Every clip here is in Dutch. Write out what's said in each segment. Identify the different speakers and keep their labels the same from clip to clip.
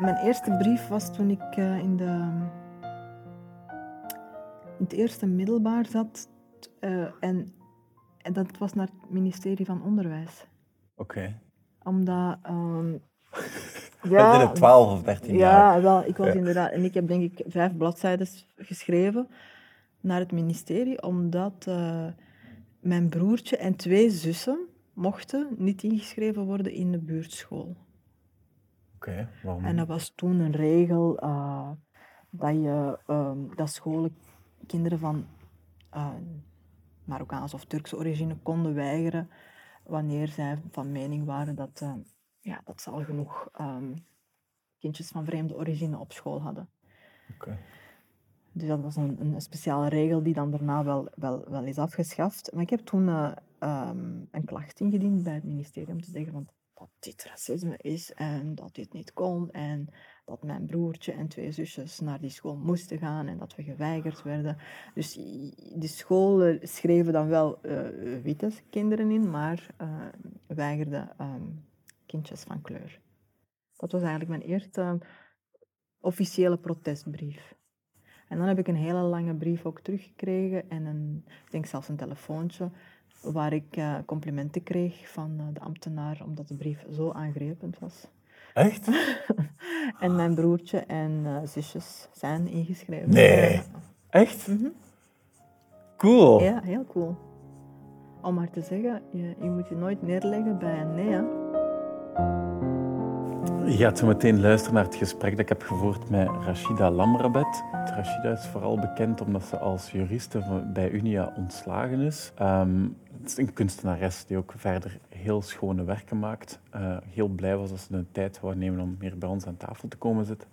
Speaker 1: Mijn eerste brief was toen ik eh, in, de, in het eerste middelbaar zat. eh, en, en dat was naar het ministerie van Onderwijs.
Speaker 2: Oké.
Speaker 1: Omdat... ehm,
Speaker 2: Ja, in 12 of 13 jaar.
Speaker 1: Ja, wel, ik was
Speaker 2: Ja.
Speaker 1: inderdaad... En ik heb denk ik vijf bladzijden geschreven naar het ministerie, omdat eh, mijn broertje en twee zussen mochten niet ingeschreven worden in de buurtschool.
Speaker 2: Oké?
Speaker 1: En dat was toen een regel eh, dat, je, ehm, dat scholen kinderen van eh Marokkaanse of Turkse origine konden weigeren wanneer zij van mening waren dat, eh, ja, dat ze al genoeg ehm, kindjes van vreemde origine op school hadden. Dus dat was een, een speciale regel die dan daarna wel, wel, wel is afgeschaft. Maar ik heb toen eh, ehm, een klacht ingediend bij het ministerie om te zeggen van, dat dit racisme is en dat dit niet kon. En dat mijn broertje en twee zusjes naar die school moesten gaan en dat we geweigerd werden. Dus de scholen schreven dan wel eh, witte kinderen in, maar eh, weigerden ehm, kindjes van kleur. Dat was eigenlijk mijn eerste officiële protestbrief. En dan heb ik een hele lange brief ook teruggekregen en een, ik denk zelfs een telefoontje waar ik eh, complimenten kreeg van eh, de ambtenaar omdat de brief zo aangrijpend was.
Speaker 2: Echt?
Speaker 1: en mijn broertje en eh, zusjes zijn ingeschreven.
Speaker 2: Nee. Echt?
Speaker 1: Mhm.
Speaker 2: Cool.
Speaker 1: Ja, heel cool. Om maar te zeggen, je, je moet je nooit neerleggen bij een nee. Hè?
Speaker 2: Je gaat zo meteen luisteren naar het gesprek dat ik heb gevoerd met Rashida Lamrabet. Rashida is vooral bekend omdat ze als juriste bij Unia ontslagen is. Ehm, het is een kunstenares die ook verder heel schone werken maakt. Eh, heel blij was dat ze de tijd wou nemen om meer bij ons aan tafel te komen zitten.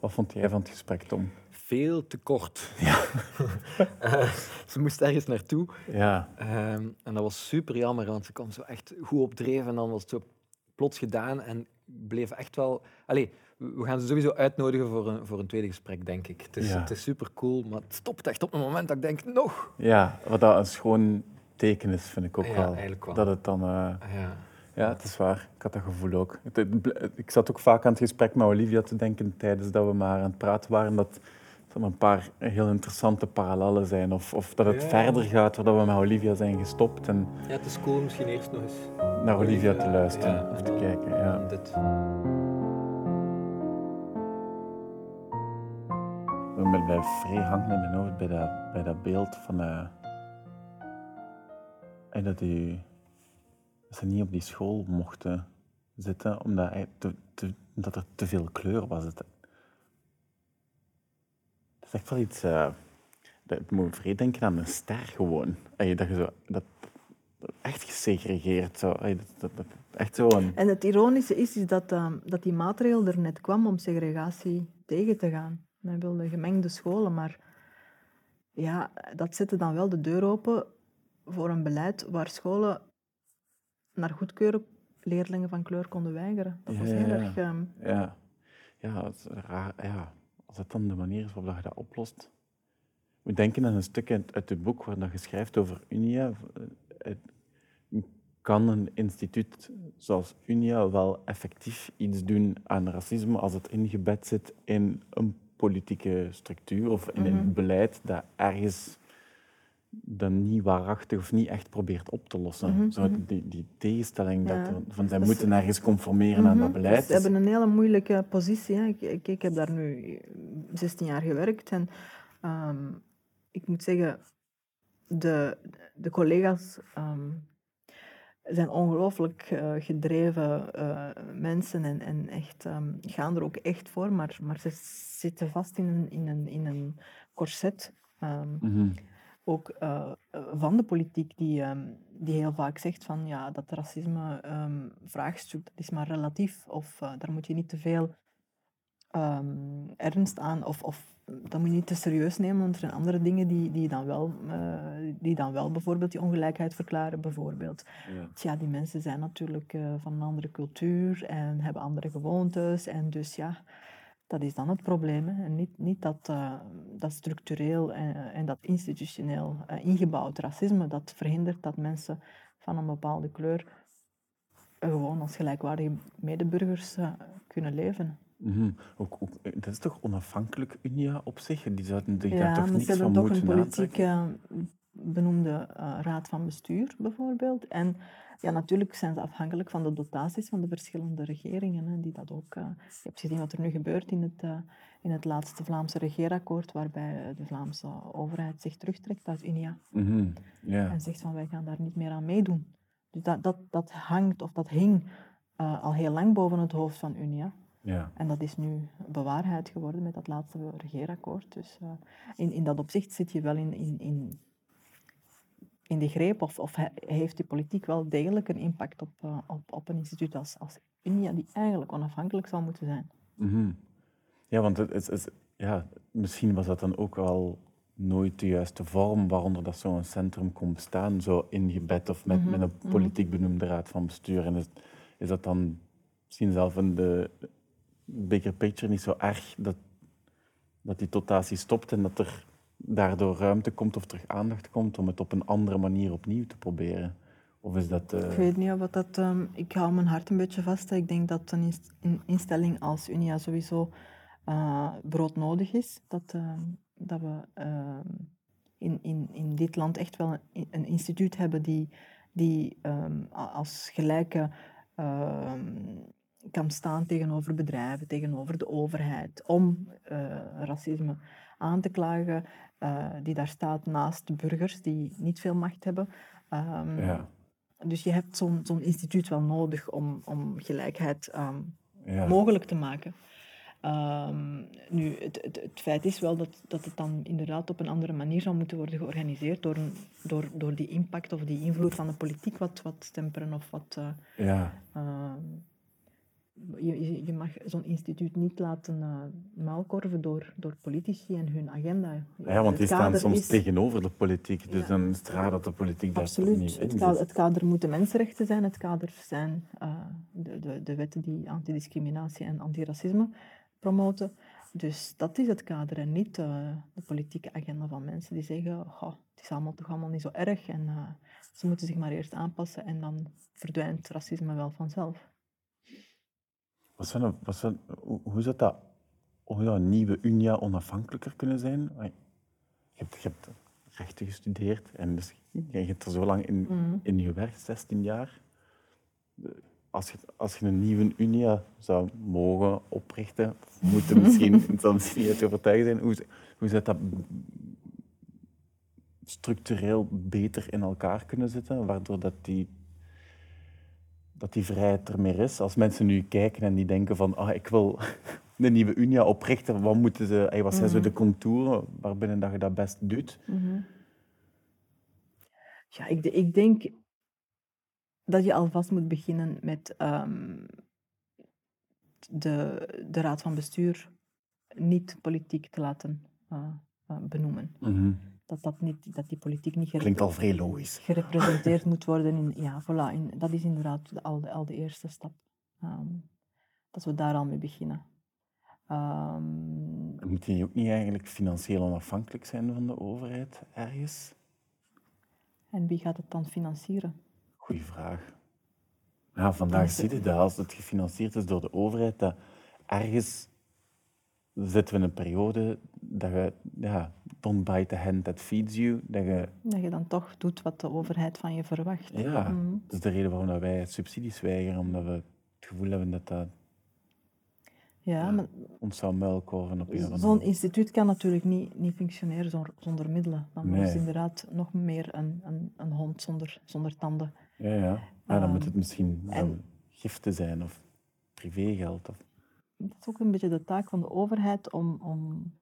Speaker 2: Wat vond jij van het gesprek, Tom?
Speaker 3: Veel te kort. Eh, ze moest ergens naartoe.
Speaker 2: Ja,
Speaker 3: Ehm, en dat was super jammer, want ze kwam zo echt goed op dreef en dan was het zo plots gedaan en bleef echt wel... Allee, we we gaan ze sowieso uitnodigen voor een, voor een tweede gesprek, denk ik. Het is,
Speaker 2: Ja.
Speaker 3: het is super cool, maar het stopt echt op een moment dat ik denk, nog!
Speaker 2: ja, wat dat een schoon teken is, vind ik ook
Speaker 3: Ja,
Speaker 2: wel.
Speaker 3: eigenlijk wel.
Speaker 2: Dat het dan... eh,
Speaker 3: Ja.
Speaker 2: Ja, het is waar. Ik had dat gevoel ook. Het- het bl- Ik zat ook vaak aan het gesprek met Olivia te denken tijdens dat we maar aan het praten waren dat er een paar heel interessante parallellen zijn. Of, of dat het
Speaker 3: Ja.
Speaker 2: verder gaat waar we met Olivia zijn gestopt en
Speaker 3: ja, het is cool misschien eerst nog eens
Speaker 2: naar Olivia te luisteren of te kijken. Ja.
Speaker 3: dit.
Speaker 2: Ik ben vrij hangen in mijn hoofd bij dat, bij dat beeld van eh, en dat, die, dat ze niet op die school mochten zitten omdat, hij omdat er te veel kleur was. Het, het is echt wel iets... eh dat moet vrij denken aan een ster gewoon. Ey, dat je zo... Dat, dat echt gesegregeerd zo. Dat, dat, dat- echt zo een...
Speaker 1: En het ironische is, is dat, ehm, dat die maatregel er net kwam om segregatie tegen te gaan. Men wilde gemengde scholen, maar ja, dat zette dan wel de deur open voor een beleid waar scholen naar goedkeuren leerlingen van kleur konden weigeren. Dat was
Speaker 2: Ja,
Speaker 1: heel erg... ehm,
Speaker 2: Ja, ja, het raar. Ja, als dat dan de manier is waarop je dat oplost. We denken aan een stuk uit, uit het boek waar dat je schrijft over Unia. Kan een instituut zoals Unia wel effectief iets doen aan racisme als het ingebed zit in een politieke structuur of in
Speaker 1: Mhm.
Speaker 2: een beleid dat ergens dat niet waarachtig of niet echt probeert op te lossen?
Speaker 1: Mhm,
Speaker 2: Zo
Speaker 1: mhm.
Speaker 2: die, die tegenstelling dat er, van zij
Speaker 1: is-
Speaker 2: moeten ergens conformeren aan dat
Speaker 1: Mhm.
Speaker 2: beleid.
Speaker 1: Ze hebben een hele moeilijke positie. Hè. Ik, ik, ik heb daar nu 16 jaar gewerkt en ehm, ik moet zeggen, de, de collega's ehm, zijn ongelooflijk eh, gedreven eh, mensen en, en echt, ehm, gaan er ook echt voor, maar, maar ze zitten vast in een, in een, in een corset.
Speaker 2: Mhm.
Speaker 1: Ook eh, eh, van de politiek, die, ehm, die heel vaak zegt van ja, dat racisme ehm, vraagstuk dat is maar relatief of eh, daar moet je niet te veel ehm, ernst aan of, of dat moet je niet te serieus nemen, want er zijn andere dingen die, die, dan wel, die dan wel bijvoorbeeld die ongelijkheid verklaren. Bijvoorbeeld,
Speaker 2: Ja.
Speaker 1: tja, die mensen zijn natuurlijk van een andere cultuur en hebben andere gewoontes en dus ja, dat is dan het probleem. Hè. En niet, niet dat, eh, dat structureel en, en dat institutioneel eh, ingebouwd racisme dat verhindert dat mensen van een bepaalde kleur eh, gewoon als gelijkwaardige medeburgers eh, kunnen leven.
Speaker 2: Mhm. Ook, ook, eh, dat is toch onafhankelijk Unia op zich? Die zouden daar
Speaker 1: Ja,
Speaker 2: toch
Speaker 1: maar
Speaker 2: niks
Speaker 1: ze hebben
Speaker 2: van
Speaker 1: toch een
Speaker 2: moeten
Speaker 1: eh, benoemde eh, raad van bestuur, bijvoorbeeld. En ja, natuurlijk zijn ze afhankelijk van de dotaties van de verschillende regeringen. Hè, die dat ook, eh, je hebt gezien wat er nu gebeurt in het, eh, in het laatste Vlaamse regeerakkoord, waarbij de Vlaamse overheid zich terugtrekt uit Unia
Speaker 2: Mhm.
Speaker 1: En zegt van wij gaan daar niet meer aan meedoen. Dus dat, dat, dat hangt, of dat hing al heel lang boven het hoofd van Unia.
Speaker 2: ja.
Speaker 1: En dat is nu bewaarheid geworden met dat laatste regeerakkoord. Dus in, in dat opzicht zit je wel in, in, in, in de greep, of, of he- heeft die politiek wel degelijk een impact op, eh, op, op een instituut als, als Unia, die eigenlijk onafhankelijk zou moeten zijn.
Speaker 2: Mhm. Ja, want het is- ja, misschien was dat dan ook wel nooit de juiste vorm waaronder dat zo'n centrum kon bestaan, zo ingebed of met, met een politiek benoemde raad van bestuur. En is, is dat dan misschien zelf in de bigger picture niet zo erg dat, dat die dotatie stopt en dat er daardoor ruimte komt of terug aandacht komt om het op een andere manier opnieuw te proberen? Of is dat... eh,
Speaker 1: Ik weet niet of dat... ehm, ik hou mijn hart een beetje vast. Ik denk dat een een instelling als Unia sowieso eh, broodnodig is. Dat, ehm, dat we ehm, in, in, in dit land echt wel een, een instituut hebben die, die als gelijke kan staan tegenover bedrijven, tegenover de overheid, om eh, racisme aan te klagen, eh, die daar staat naast de burgers die niet veel macht hebben. Ehm,
Speaker 2: ja,
Speaker 1: dus je hebt zo'n zo'n instituut wel nodig om, om gelijkheid ehm,
Speaker 2: ja.
Speaker 1: mogelijk te maken. Ehm, nu, het, het, het feit is wel dat, dat het dan inderdaad op een andere manier zou moeten worden georganiseerd door, een, door, door die impact of die invloed van de politiek wat, wat temperen of wat... eh,
Speaker 2: ja.
Speaker 1: Je, je, mag zo'n instituut niet laten uh, muilkorven door, door politici en hun agenda.
Speaker 2: Ja, want die staan soms
Speaker 1: is-
Speaker 2: tegenover de politiek. Dus
Speaker 1: Ja.
Speaker 2: dan is het raar dat de politiek daar toch
Speaker 1: Absoluut.
Speaker 2: niet in
Speaker 1: kader, het kader moeten mensenrechten zijn. Het kader zijn eh, de, de, de wetten die antidiscriminatie en antiracisme promoten. Dus dat is het kader en niet eh, de politieke agenda van mensen die zeggen "Goh, het is allemaal toch allemaal niet zo erg en ze moeten zich maar eerst aanpassen en dan verdwijnt racisme wel vanzelf.
Speaker 2: Wat zou, wat zou, hoe, zou dat, nieuwe Unia onafhankelijker kunnen zijn? Je hebt, je hebt rechten gestudeerd en dus je hebt er zo lang in,
Speaker 1: Mhm.
Speaker 2: in gewerkt, 16 jaar. Als je, als je een nieuwe Unia zou mogen oprichten, of moeten misschien, zal misschien niet te overtuigen zijn, hoe, hoe zou dat structureel beter in elkaar kunnen zitten, waardoor dat die dat die vrijheid er meer is. Als mensen nu kijken en die denken van, ah, ik wil een nieuwe Unia oprichten, wat, moeten ze, ey, wat zijn zo de contouren waarbinnen dat je dat best doet?
Speaker 1: Mhm. Ja, ik, ik denk dat je alvast moet beginnen met ehm, de, de raad van bestuur niet politiek te laten eh, eh, benoemen. Dat, dat, niet, dat die politiek niet
Speaker 2: Klinkt al vrij logisch.
Speaker 1: gerepresenteerd moet worden. In, ja, voilà, in, dat is inderdaad de, al, de, al de eerste stap. Ehm, dat we daar al mee beginnen. Ehm,
Speaker 2: Moet je ook niet eigenlijk financieel onafhankelijk zijn van de overheid ergens?
Speaker 1: en wie gaat het dan financieren?
Speaker 2: Goeie vraag. Ja, vandaag zie je dat als het gefinancierd is door de overheid, dat ergens zitten we in een periode dat je, ja, don't bite the hand that feeds you, dat je,
Speaker 1: Dat je dan toch doet wat de overheid van je verwacht.
Speaker 2: ja,
Speaker 1: Mhm.
Speaker 2: dat is de reden waarom dat wij subsidies weigeren, omdat we het gevoel hebben dat dat
Speaker 1: Ja, maar
Speaker 2: ons zou muilkorven op een
Speaker 1: zo'n instituut kan natuurlijk niet, niet functioneren zonder, middelen. Dan wordt het
Speaker 2: Nee.
Speaker 1: inderdaad nog meer een, een, een hond zonder, zonder tanden.
Speaker 2: Ja, ja. Maar dan moet
Speaker 1: Ehm,
Speaker 2: het misschien
Speaker 1: en-
Speaker 2: giften zijn of privégeld. Of...
Speaker 1: Het is ook een beetje de taak van de overheid om, om,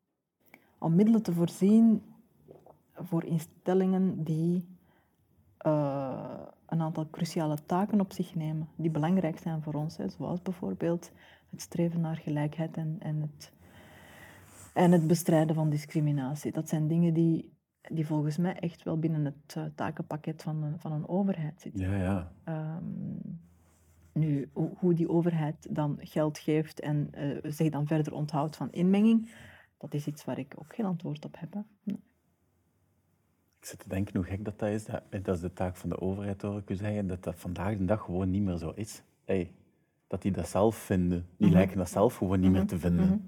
Speaker 1: om middelen te voorzien voor instellingen die eh, een aantal cruciale taken op zich nemen, die belangrijk zijn voor ons. Hè, zoals bijvoorbeeld het streven naar gelijkheid en, en, het, en het bestrijden van discriminatie. Dat zijn dingen die, die volgens mij echt wel binnen het eh, takenpakket van een, van een overheid zitten.
Speaker 2: Ja, ja.
Speaker 1: Ehm, nu, hoe, die overheid dan geld geeft en eh, zich dan verder onthoudt van inmenging, dat is iets waar ik ook geen antwoord op heb. Nee.
Speaker 2: Ik zit te denken hoe gek dat, dat is. Dat, dat is de taak van de overheid, hoor ik u zeggen, dat dat vandaag de dag gewoon niet meer zo is. Hey, dat die dat zelf vinden. Die
Speaker 1: Mhm.
Speaker 2: lijken dat zelf gewoon niet meer
Speaker 1: Mhm,
Speaker 2: te vinden.
Speaker 1: mhm.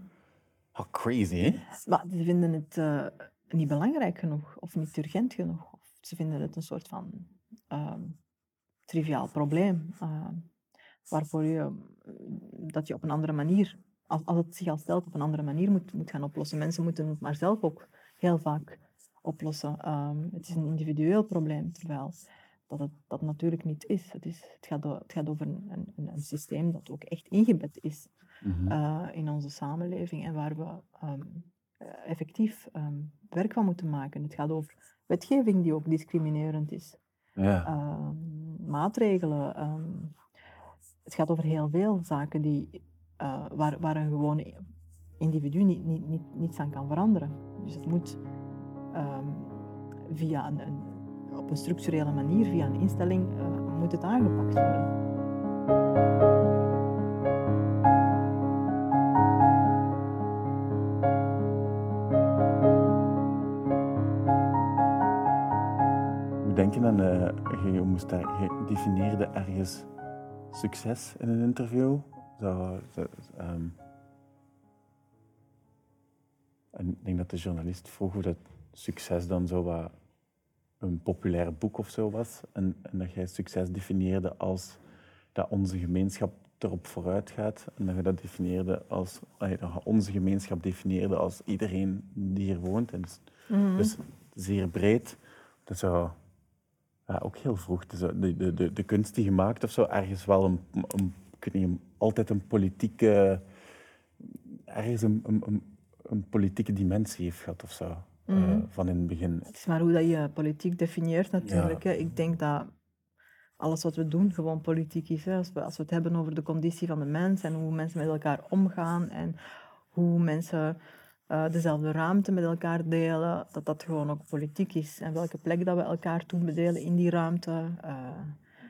Speaker 2: Ah, crazy, hè?
Speaker 1: Maar ze vinden het eh, niet belangrijk genoeg of niet urgent genoeg. Of ze vinden het een soort van ehm, triviaal probleem. ehm, waarvoor je eh, dat je op een andere manier, als, als het zich al stelt, op een andere manier moet, moet gaan oplossen. Mensen moeten het maar zelf ook heel vaak oplossen. Ehm, het is een individueel probleem, terwijl dat het dat natuurlijk niet is. Het, is, het, gaat, het gaat over een, een, een systeem dat ook echt ingebed is
Speaker 2: Mhm.
Speaker 1: eh, in onze samenleving en waar we ehm, eh, effectief ehm, werk van moeten maken. Het gaat over wetgeving die ook discriminerend is,
Speaker 2: ja.
Speaker 1: maatregelen. het gaat over heel veel zaken die, eh, waar, waar een gewone individu niet, niet, niet, niets aan kan veranderen. Dus het moet ehm, via een, op een structurele manier, via een instelling, eh, moet het aangepakt worden.
Speaker 2: Hoe denk je dan, eh, je, moest daar, je definieerde ergens succes in een interview. Zo, zo, ehm, en ik denk dat de journalist vroeg hoe dat succes dan zo wat een populair boek of zo was. En, en dat jij succes definieerde als dat onze gemeenschap erop vooruit gaat. En dat je dat definieerde als, dat onze gemeenschap definieerde als iedereen die hier woont. En dus, dus zeer breed. Dat zou ja, ook heel vroeg. De, de, de, de kunst die je maakt of zo, ergens wel een, een, ik weet niet, altijd een politieke, ergens een, een, een, een politieke dimensie heeft gehad of zo. eh,
Speaker 1: Mhm.
Speaker 2: van in het begin.
Speaker 1: Het is maar hoe dat je politiek definieert natuurlijk. Ik denk dat alles wat we doen gewoon politiek is. Hè. Als, we, als we het hebben over de conditie van de mens en hoe mensen met elkaar omgaan en hoe mensen eh, dezelfde ruimte met elkaar delen, dat dat gewoon ook politiek is. En welke plek dat we elkaar toen bedelen in die ruimte,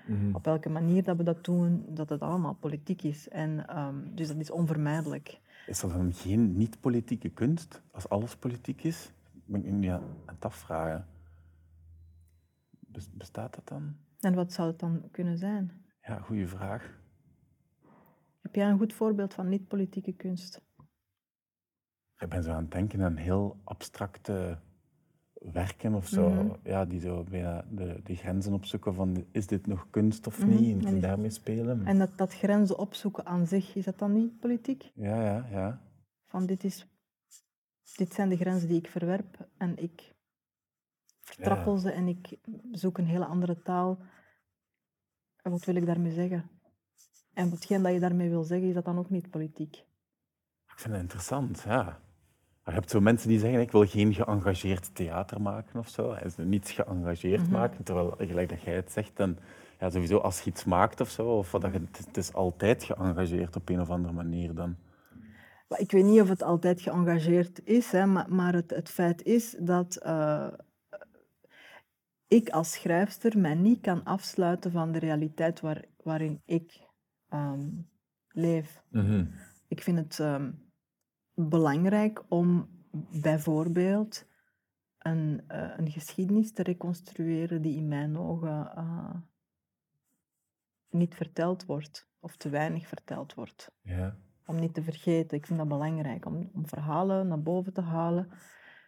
Speaker 1: eh, op welke manier dat we dat doen, dat het allemaal politiek is. En, ehm, dus dat is onvermijdelijk.
Speaker 2: Is er dan geen niet-politieke kunst als alles politiek is? Ben ik nu aan het afvragen. Bes- Bestaat dat dan?
Speaker 1: En wat zou het dan kunnen zijn?
Speaker 2: Ja, goede vraag.
Speaker 1: Heb jij een goed voorbeeld van niet-politieke kunst?
Speaker 2: Ik ben zo aan het denken aan heel abstracte werken of zo.
Speaker 1: Mhm.
Speaker 2: Ja, die zo bijna de, de grenzen opzoeken van is dit nog kunst of
Speaker 1: Mhm,
Speaker 2: niet? En daarmee spelen.
Speaker 1: En dat, dat grenzen opzoeken aan zich, is dat dan niet politiek?
Speaker 2: Ja, ja, ja.
Speaker 1: Van dit, is, dit zijn de grenzen die ik verwerp en ik vertrappel ze en ik zoek een hele andere taal. En wat wil ik daarmee zeggen? En watgeen dat je daarmee wil zeggen, is dat dan ook niet politiek?
Speaker 2: Ik vind het interessant, ja. Je hebt zo mensen die zeggen, ik wil geen geëngageerd theater maken of zo. En ze niets geëngageerd
Speaker 1: Mhm.
Speaker 2: maken, terwijl, gelijk dat jij het zegt, dan, ja, sowieso als je iets maakt of zo, of dat je, het, is- altijd geëngageerd op een of andere manier dan.
Speaker 1: Ik weet niet of het altijd geëngageerd is, hè, maar, maar het, het feit is dat eh, ik als schrijfster mij niet kan afsluiten van de realiteit waar, waarin ik ehm, leef. Ik vind het ehm, belangrijk om bijvoorbeeld een, eh, een geschiedenis te reconstrueren die in mijn ogen eh, niet verteld wordt of te weinig verteld wordt
Speaker 2: Ja.
Speaker 1: om niet te vergeten. Ik vind dat belangrijk, om, om verhalen naar boven te halen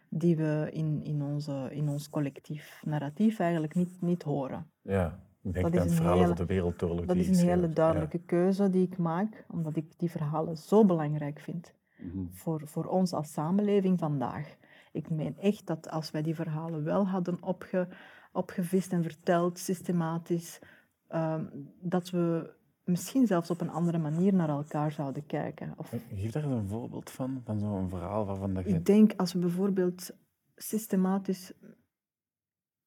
Speaker 1: die we in, in, onze, in ons collectief narratief eigenlijk niet, niet horen.
Speaker 2: ja. Ik denk
Speaker 1: Dat is
Speaker 2: aan
Speaker 1: hele-
Speaker 2: over de wereldoorlog.
Speaker 1: Dat is een hele
Speaker 2: Ja.
Speaker 1: duidelijke keuze die ik maak, omdat ik die verhalen zo belangrijk vind
Speaker 2: Mhm.
Speaker 1: voor, voor ons als samenleving vandaag. Ik meen echt dat als wij die verhalen wel hadden opge, opgevist en verteld, systematisch, ehm, dat we misschien zelfs op een andere manier naar elkaar zouden kijken. Of
Speaker 2: Geef daar eens een voorbeeld van, van zo'n verhaal waarvan dat je...
Speaker 1: Ik denk als we bijvoorbeeld systematisch,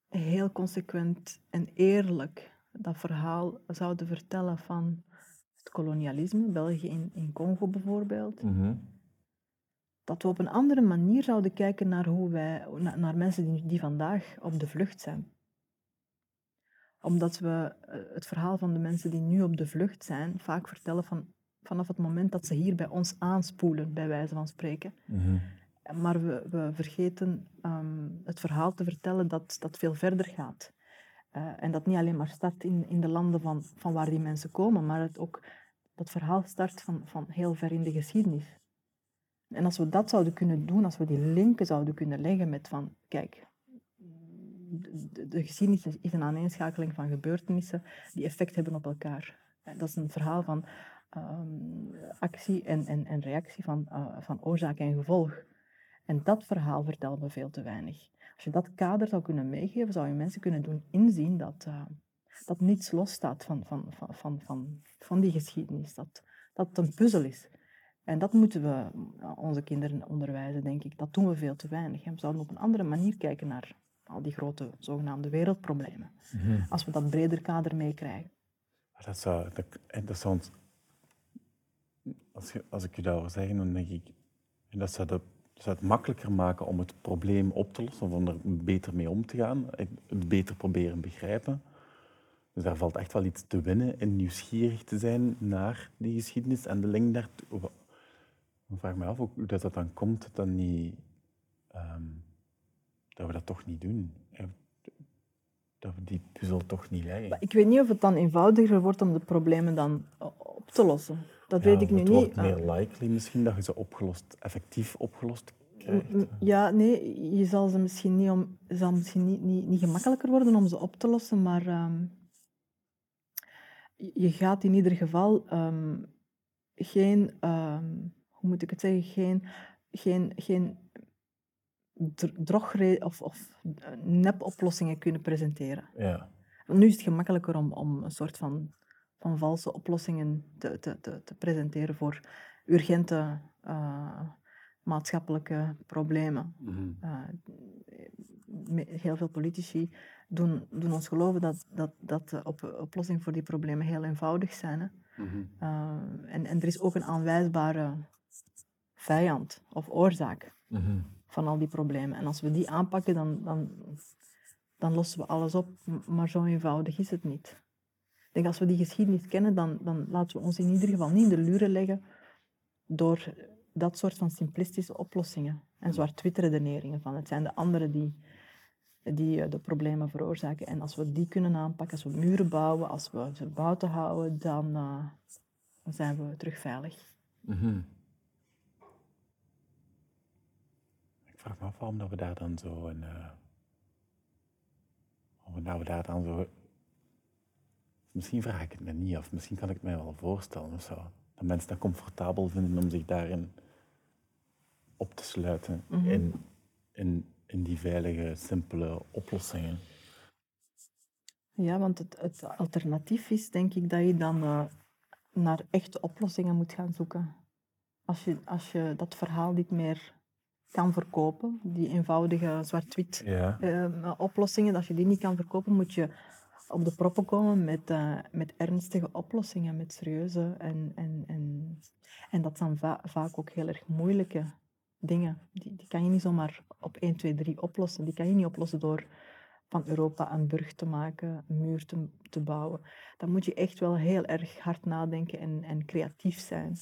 Speaker 1: heel consequent en eerlijk dat verhaal zouden vertellen van het kolonialisme, België in, in Congo bijvoorbeeld,
Speaker 2: Mhm.
Speaker 1: Dat we op een andere manier zouden kijken naar, hoe wij, na- naar mensen die, die vandaag op de vlucht zijn. Omdat we eh, het verhaal van de mensen die nu op de vlucht zijn vaak vertellen van, vanaf het moment dat ze hier bij ons aanspoelen, bij wijze van spreken.
Speaker 2: Mhm.
Speaker 1: Maar we, we vergeten ehm, het verhaal te vertellen dat, dat veel verder gaat. Eh, en dat niet alleen maar start in, in de landen van, van waar die mensen komen, maar het ook, dat dat verhaal start van, van heel ver in de geschiedenis. En als we dat zouden kunnen doen, als we die linken zouden kunnen leggen met van, kijk, de, de geschiedenis is een aaneenschakeling van gebeurtenissen die effect hebben op elkaar. Dat is een verhaal van ehm, actie en, en, en reactie van, uh, van oorzaak en gevolg. En dat verhaal vertellen we veel te weinig. Als je dat kader zou kunnen meegeven, zou je mensen kunnen doen inzien dat, uh, dat niets losstaat van, van, van, van, van, van die geschiedenis. Dat, dat het een puzzel is. En dat moeten we onze kinderen onderwijzen, denk ik. Dat doen we veel te weinig. We zouden op een andere manier kijken naar al die grote zogenaamde wereldproblemen. Mhm. Als we dat breder kader meekrijgen.
Speaker 2: Dat zou, dat, dat zou als, je, als ik je daarover zeg, dan denk ik, dat zou, dat zou het makkelijker maken om het probleem op te lossen, of om er beter mee om te gaan, het beter proberen begrijpen. Dus daar valt echt wel iets te winnen in nieuwsgierig te zijn naar die geschiedenis en de link daartoe. Ik vraag me af hoe dat, dat dan komt, dat, dan niet, ehm, dat we dat toch niet doen. Dat we die puzzel toch niet leggen.
Speaker 1: Ik weet niet of het dan eenvoudiger wordt om de problemen dan op te lossen. Dat weet ik nu niet. Het
Speaker 2: wordt meer likely misschien dat je ze opgelost, effectief opgelost krijgt.
Speaker 1: Ja, nee, je zal ze misschien niet, om, zal misschien niet, niet, niet gemakkelijker worden om ze op te lossen, maar um, je gaat in ieder geval um, geen um, hoe moet ik het zeggen, geen, geen, geen drogre of, of eh, nepoplossingen kunnen presenteren. Ja. Nu is het gemakkelijker om, om een soort van, van valse oplossingen te, te, te, te presenteren voor urgente uh, maatschappelijke problemen. Mm heel veel politici doen, doen ons geloven dat, dat, dat de op, oplossingen voor die problemen heel eenvoudig zijn. Hè? Mm -hmm. uh, en, en er is ook een aanwijsbare vijand of oorzaak mhm. van al die problemen. En als we die aanpakken, dan, dan, dan lossen we alles op. Maar zo eenvoudig is het niet. Ik denk als we die geschiedenis kennen, dan, dan laten we ons in ieder geval niet in de luren leggen door dat soort van simplistische oplossingen en zwart-wit redeneringen van het zijn de anderen die, die eh, de problemen veroorzaken. En als we die kunnen aanpakken, als we muren bouwen, als we ze buiten houden, dan, uh, zijn we terug veilig. Mm
Speaker 2: vraag me af waarom dat we daar dan zo een. Uh, waarom we daar dan zo. Misschien vraag ik het me niet af, misschien kan ik het mij wel voorstellen of zo. Dat mensen dat comfortabel vinden om zich daarin op te sluiten. Mhm. in, in, in die veilige, simpele oplossingen.
Speaker 1: Ja, want het, het alternatief is denk ik dat je dan uh, naar echte oplossingen moet gaan zoeken. Als je, als je dat verhaal niet meer kan verkopen, die eenvoudige zwart-wit ehm, oplossingen, als je die niet kan verkopen, moet je op de proppen komen met, uh, met ernstige oplossingen, met serieuze. En, en, en, en dat zijn vaak ook heel erg moeilijke dingen. Die, die kan je niet zomaar op 1, 2, 3 oplossen. Die kan je niet oplossen door van Europa een brug te maken, een muur te, te bouwen. Dan moet je echt wel heel erg hard nadenken en, en creatief zijn.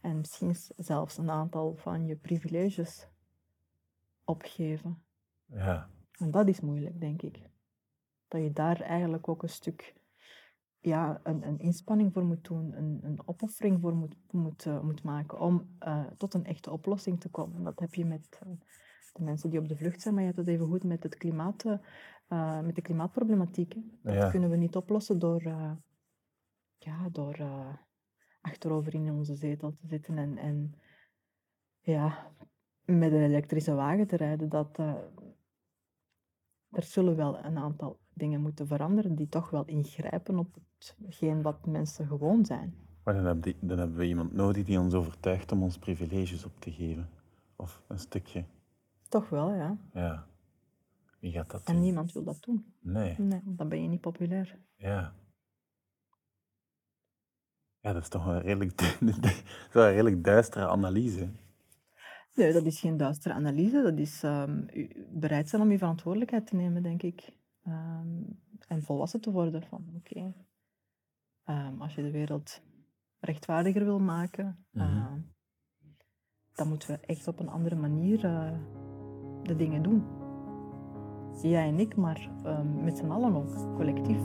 Speaker 1: En misschien zelfs een aantal van je privileges opgeven. Ja. En dat is moeilijk, denk ik. Dat je daar eigenlijk ook een stuk ja, een, een inspanning voor moet doen, een, een opoffering voor moet, moet, uh, moet maken om uh, tot een echte oplossing te komen. Dat heb je met uh, de mensen die op de vlucht zijn, maar je hebt het even goed met, het klimaat, met de klimaatproblematiek. Dat ja. kunnen we niet oplossen door, ja, door achterover in onze zetel te zitten en, en ja, met een elektrische wagen te rijden, dat uh, er zullen wel een aantal dingen moeten veranderen die toch wel ingrijpen op hetgeen wat mensen gewoon zijn.
Speaker 2: Maar dan, heb die, dan hebben we iemand nodig die ons overtuigt om ons privileges op te geven. Of een stukje.
Speaker 1: Toch wel, ja.
Speaker 2: Ja. Wie gaat dat
Speaker 1: En niemand wil dat doen.
Speaker 2: Nee.
Speaker 1: Nee, dan ben je niet populair.
Speaker 2: Ja. Ja, dat is toch een redelijk, een redelijk duistere analyse.
Speaker 1: Nee, dat is geen duistere analyse. Dat is um, bereid zijn om je verantwoordelijkheid te nemen, denk ik. Um, en volwassen te worden van, oké, okay, um, als je de wereld rechtvaardiger wil maken, -hmm. dan moeten we echt op een andere manier uh, de dingen doen. Jij en ik, maar met z'n allen ook, collectief.